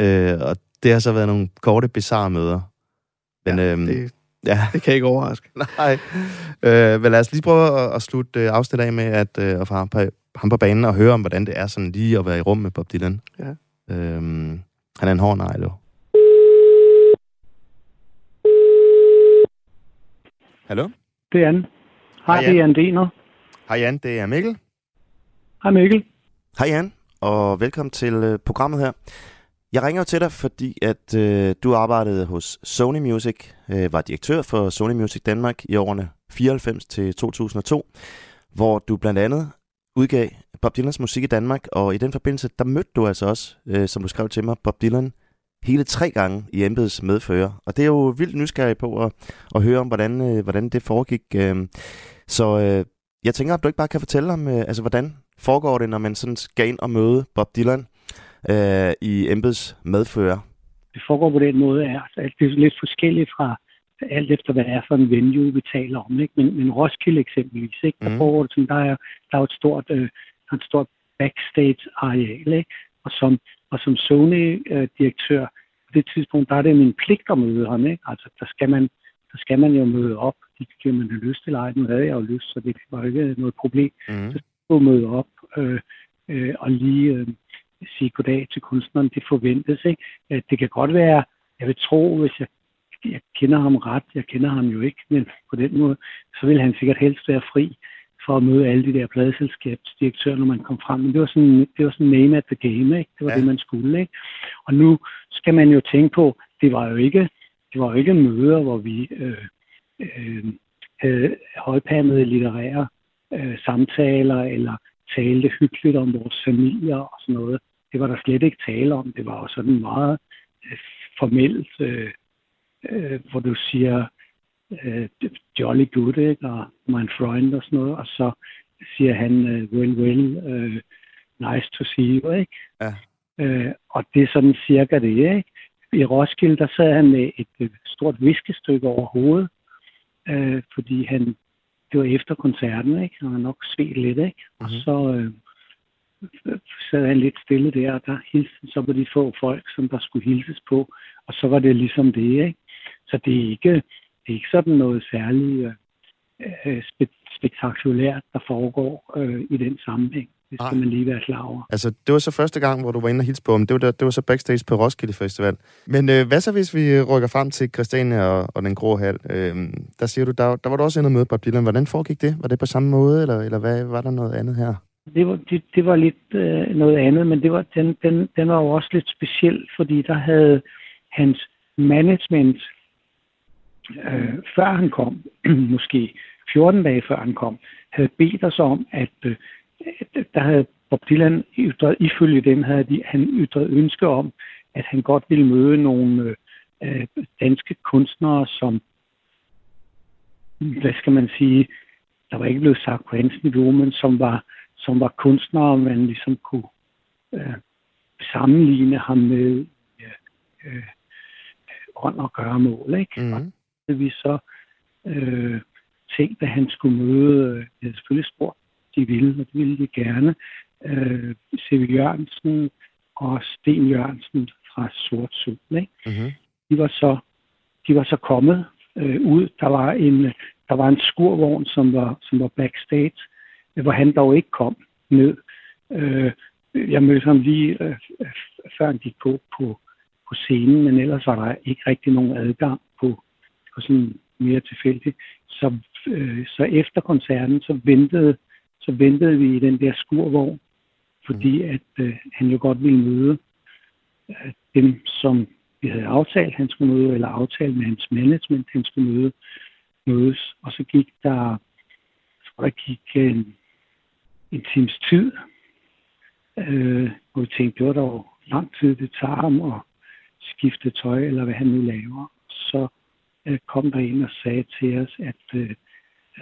Øh, og det har så været nogle korte, bizarre møder. Men, ja, øhm, det, ja, det kan ikke overraske. Nej. Øh, men lad os lige prøve at, at slutte øh, afsnittet af med at, øh, at få ham på, ham på banen og høre om, hvordan det er sådan lige at være i rum med Bob Dylan. Ja. Øhm, han er en hård negl, jo. Hallo? Det er Anne. Hej, Hej, det er Anne Dener. Hej Jan, det er Mikkel. Hej Mikkel. Hej Jan, og velkommen til øh, programmet her. Jeg ringer jo til dig, fordi at øh, du arbejdede hos Sony Music, øh, var direktør for Sony Music Danmark i årene 94 til 2002, hvor du blandt andet udgav Bob Dylans musik i Danmark, og i den forbindelse, der mødte du altså også, øh, som du skrev til mig, Bob Dylan hele tre gange i embeds medfører. Og det er jo vildt nysgerrig på at, at høre om, hvordan, øh, hvordan det foregik. Øh. Så øh, jeg tænker, at du ikke bare kan fortælle om, øh, altså, hvordan foregår det, når man sådan skal ind og møde Bob Dylan øh, i embeds medfører? Det foregår på den måde, at det er lidt forskelligt fra alt efter, hvad det er for en venue, vi taler om. Ikke? Men, men Roskilde eksempelvis, ikke? der Mhm. foregår det sådan, der er, der er et stort, øh, der er et stort backstage-areal, ikke? Og som, og som Sony-direktør, på det tidspunkt, der er det min pligt at møde ham. Ikke? Altså, der skal man, der skal man jo møde op. Det kan man have lyst til, eller. Nu havde jeg jo lyst, så det var jo ikke noget problem Mm. at møde op øh, øh, og lige øh, sige goddag til kunstneren. Det forventes. Ikke? Øh, Det kan godt være, jeg vil tro, hvis jeg, jeg kender ham ret, jeg kender ham jo ikke, men på den måde, så vil han sikkert helst være fri for at møde alle de der pladeselskabsdirektører, når man kom frem. Men det var sådan, det var sådan name at the game, ikke? Det var Ja. det, man skulle, ikke? Og nu skal man jo tænke på, det var jo ikke, det var jo ikke møder, hvor vi øh, øh, havde højpandede litterære øh, samtaler, eller talte hyggeligt om vores familier og sådan noget. Det var der slet ikke tale om. Det var jo sådan meget øh, formelt, øh, øh, hvor du siger øh, jolly good, ikke? og my friend og sådan noget, og så siger han øh, well, well, øh, nice to see you, ikke? Ja. Øh, og det er sådan cirka det, ikke? I Roskilde, der sad han med et øh, stort viskestykke over hovedet, øh, fordi han, det var efter koncerten, ikke? Han var nok svedt lidt, ikke? Og Mhm. så øh, sad han lidt stille der, og der hilste så på de få folk, som der skulle hilses på, og så var det ligesom det, ikke? Så det er ikke, det er ikke sådan noget særligt øh, øh, spe- spektakulært, der foregår øh, i den sammenhæng. Det skal Nej. man lige være klar over. Altså, det var så første gang, hvor du var inde og hilse på ham. Det var, der, det var så backstage på Roskilde Festival. Men øh, hvad så, hvis vi rykker frem til Christiania og, og den grå hal? Øh, der siger du, der, der var du også inde og møde Bob Dylan. Hvordan foregik det? Var det på samme måde, eller, eller hvad, var der noget andet her? Det var, det, det var lidt øh, noget andet, men det var, den, den, den var jo også lidt speciel, fordi der havde hans management, øh, før han kom, måske 14 dage før han kom, havde bedt os om, at øh, der havde Bob Dylan ytret, ifølge dem havde de, han ytret ønske om, at han godt ville møde nogle øh, øh, danske kunstnere, som, hvad skal man sige, der var ikke blevet sagt på hans niveau, men som var, som var kunstnere, man ligesom kunne øh, sammenligne ham med øh, øh, ånd og gøre mål. Ikke? Og Mm. det vi så øh, tænkte, at han skulle møde, øh, jeg selvfølgelig spurgt, de ville, og det ville de gerne, øh, C.V. Jørgensen og Sten Jørgensen fra Sort Sol. Ikke? Mm-hmm. de var så, de var så kommet øh, ud. Der var en, der var en skurvogn, som var, som var backstage, hvor han dog ikke kom ned. Øh, jeg mødte ham lige øh, øh, før han gik på, på, på scenen, men ellers var der ikke rigtig nogen adgang på, på sådan mere tilfældigt. Så, øh, så efter koncerten, så ventede, så ventede vi i den der skurvogn, fordi at øh, han jo godt ville møde øh, dem, som vi havde aftalt, han skulle møde, eller aftalt med hans management, han skulle møde, mødes. Og så gik der, tror, der gik en, en times tid, øh, og vi tænkte, det var dog lang tid, det tager ham at skifte tøj, eller hvad han nu laver. Så øh, kom der en og sagde til os, at øh,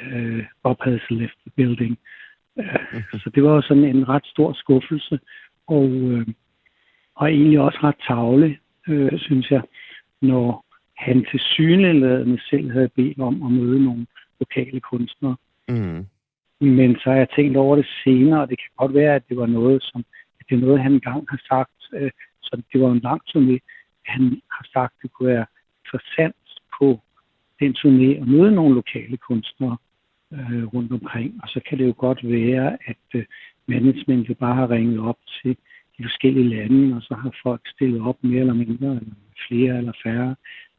øh, Bob havde left the building. Øh, så det var sådan en ret stor skuffelse, og, øh, og egentlig også ret tavle, øh, synes jeg, når han til syneladende selv havde bedt om at møde nogle lokale kunstnere. Mm. Men så har jeg tænkt over det senere, og det kan godt være, at det var noget, som at det er noget, han engang har sagt. Øh, så det var en lang turné. Han har sagt, at det kunne være interessant på den turné at møde nogle lokale kunstnere øh, rundt omkring. Og så kan det jo godt være, at øh, managementet bare har ringet op til de forskellige lande, og så har folk stillet op mere eller mindre, eller flere eller færre.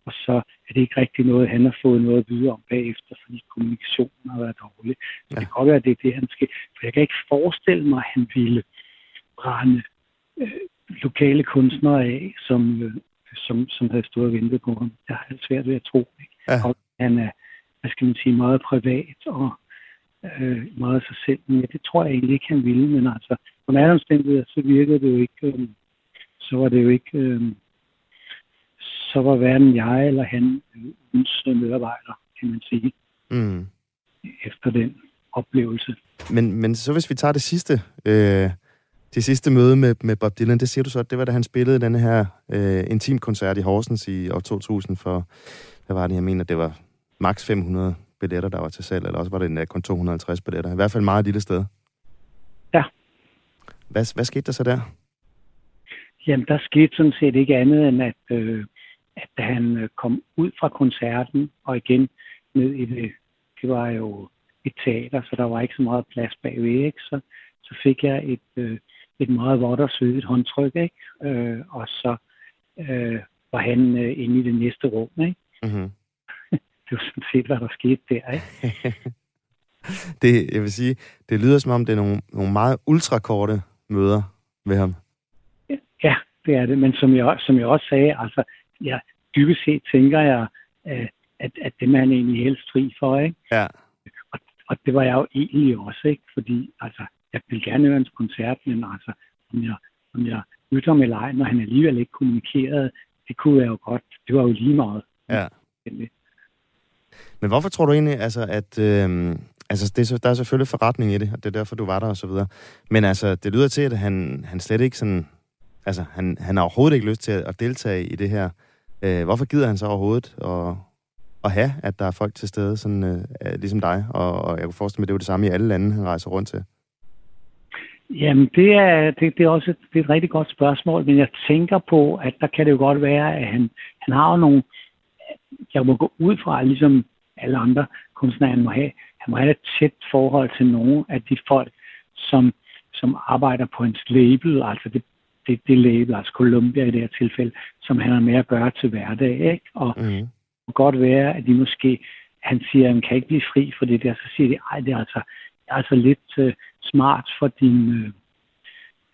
Og så er det ikke rigtig noget, han har fået noget at vide om bagefter, fordi kommunikationen har været dårlig. Så Ja. det kan godt være, at det er det, han skal. For jeg kan ikke forestille mig, at han ville brænde øh, lokale kunstnere af, som, øh, som, som havde stået og ventet på ham. Det har jeg svært ved at tro. Ikke? Ja. Og han er, hvad skal man sige, meget privat og øh, meget sig selv. Men ja, det tror jeg egentlig ikke, han ville. Men altså, på alle omstændigheder, så virkede det jo ikke, øh, så var det jo ikke, øh, så var hverken jeg eller han ugens medarbejder, kan man sige, Mm. efter den oplevelse. Men, men så hvis vi tager det sidste, øh, det sidste møde med, med Bob Dylan, det siger du så, at det var da han spillede den her øh, intimkoncert i Horsens i år 2000 for, hvad var det, jeg mener, det var maks 500 billetter, der var til salg, eller også var det endda kun 250 billetter. I hvert fald meget lille sted. Ja. Hvad, hvad skete der så der? Jamen, der skete sådan set ikke andet end, at, øh, at da han øh, kom ud fra koncerten og igen ned i det, det var jo et teater, så der var ikke så meget plads bagved, ikke? Så, så fik jeg et, øh, et meget vådt og sødt håndtryk, ikke? Øh, og så øh, var han øh, inde i det næste rum, ikke? Mm-hmm. Det var sådan set, hvad der skete der, ikke? det, jeg vil sige, det lyder som om, det er nogle, nogle meget ultrakorte møder med ham. Ja, det er det. Men som jeg, som jeg også sagde, altså, ja, dybest set tænker jeg, øh, at, at det er man egentlig helst fri for, ikke? Ja. Og, og det var jeg jo egentlig også, ikke? Fordi, altså, jeg ville gerne høre hans koncert, men altså, om jeg, om jeg lytter med lejen, når han alligevel ikke kommunikerede, det kunne jeg jo godt. Det var jo lige meget. Ja. Men hvorfor tror du egentlig, altså, at... Øh, altså, det er, der er selvfølgelig forretning i det, og det er derfor, du var der og så videre. Men altså, det lyder til, at han, han slet ikke sådan... Altså, han, han har overhovedet ikke lyst til at, at deltage i det her. Øh, hvorfor gider han så overhovedet at, at have, at der er folk til stede, sådan, øh, øh ligesom dig? Og, og jeg kunne forestille mig, at det er jo det samme i alle lande, han rejser rundt til. Jamen, det er, det, det er også et, det er et rigtig godt spørgsmål, men jeg tænker på, at der kan det jo godt være, at han, han har jo nogle... Jeg må gå ud fra, ligesom alle andre kunstnere, han må have, han må have et tæt forhold til nogle af de folk, som, som arbejder på hans label, altså det, det, det label, altså Columbia i det her tilfælde, som han har med at gøre til hverdag, ikke? Og Mm. det kan godt være, at de måske, han siger, at han kan ikke blive fri for det der, så siger de, ej, det er altså, det er altså lidt uh, smart for din øh,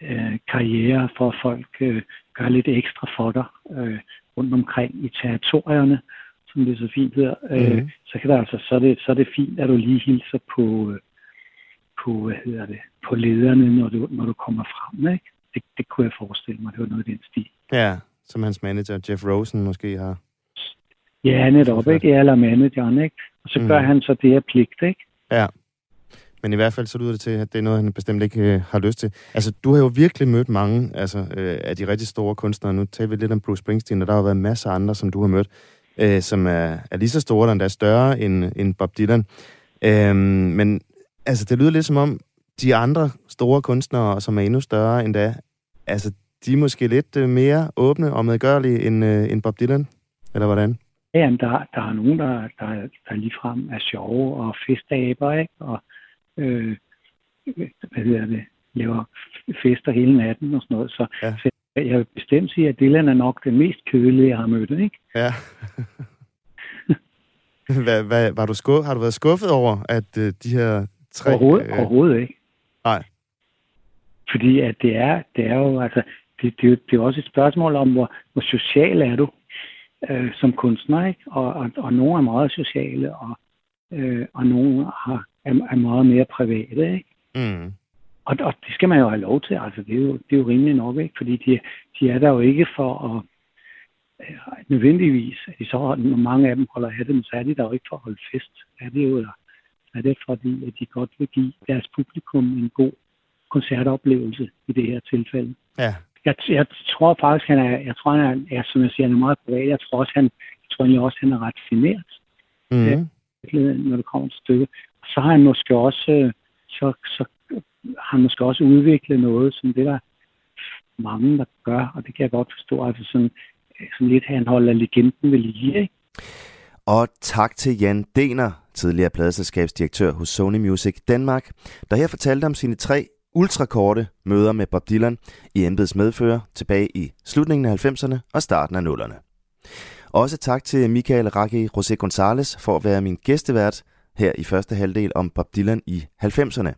øh, karriere, for at folk øh, gør lidt ekstra for dig øh, rundt omkring i territorierne, som det så fint hedder. Øh, Mhm. så kan der altså, så er, det, så er det fint, at du lige hilser på, øh, på hvad hedder det, på lederne, når du, når du kommer frem, ikke? Det, det kunne jeg forestille mig, det var noget i den stil. Ja, som hans manager, Jeff Rosen, måske har... Ja, netop, ikke? Eller manageren, ikke? Og så gør Mhm. han så det her pligt, ikke? Ja. Men i hvert fald så lyder det til, at det er noget, han bestemt ikke øh, har lyst til. Altså, du har jo virkelig mødt mange altså, øh, af de rigtig store kunstnere. Nu taler vi lidt om Bruce Springsteen, og der har været masser af andre, som du har mødt, øh, som er, er lige så store, eller endda større end, end Bob Dylan. Øhm, men altså, det lyder lidt som om, de andre store kunstnere, som er endnu større end da, altså, de er måske lidt øh, mere åbne og medgørlige end, øh, end Bob Dylan, eller hvordan? Ja, jamen, der, der er nogen, der, der, der ligefrem er sjove og festaber, ikke? Og, øh, hvad hedder det, laver fester hele natten og sådan noget. Så, Ja. så jeg vil bestemt sige, at Dylan er nok det mest kølige, jeg har mødt, ikke? Ja. hvad, hvad, var du skuff, har du været skuffet over, at øh, de her tre... Overhovedet, øh... overhovedet ikke. Nej. Fordi at det er, det er jo, altså, det, det, er det er jo også et spørgsmål om, hvor, hvor social er du øh, som kunstner, ikke? Og, og, og nogle er meget sociale, og, øh, og nogle har, er, er meget mere private, ikke? Mm. Og, og det skal man jo have lov til, altså det er jo, det er jo rimelig nok, ikke? Fordi de, de er der jo ikke for at øh, nødvendigvis, at de så, når mange af dem holder af dem, så er de der jo ikke for at holde fest. Er det jo, eller er det fordi, at de godt vil give deres publikum en god koncertoplevelse i det her tilfælde. Ja. Jeg, jeg tror faktisk, han er, jeg tror, han er, ja, som jeg siger, han er meget privat. Jeg tror også, han, jeg tror egentlig også, han er ret genert Mm. Virkeligheden, når det kommer til stykket. Så har han måske også, øh, så, så har han måske også udviklet noget, som det der mange, der gør, og det kan jeg godt forstå, altså sådan, øh, sådan lidt, han holder legenden ved lige, ikke? Og tak til Jan Dener, tidligere pladeselskabsdirektør hos Sony Music Danmark, der her fortalte om sine tre ultrakorte møder med Bob Dylan i embeds medfører tilbage i slutningen af 90'erne og starten af 0'erne. Også tak til Michael Raki José González for at være min gæstevært her i første halvdel om Bob Dylan i 90'erne.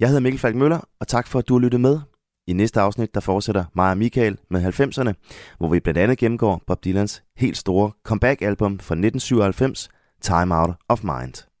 Jeg hedder Mikkel Falk Møller, og tak for at du har lyttet med. I næste afsnit, der fortsætter mig og Michael med 90'erne, hvor vi blandt andet gennemgår Bob Dylans helt store comeback-album fra 1997, Time Out of Mind.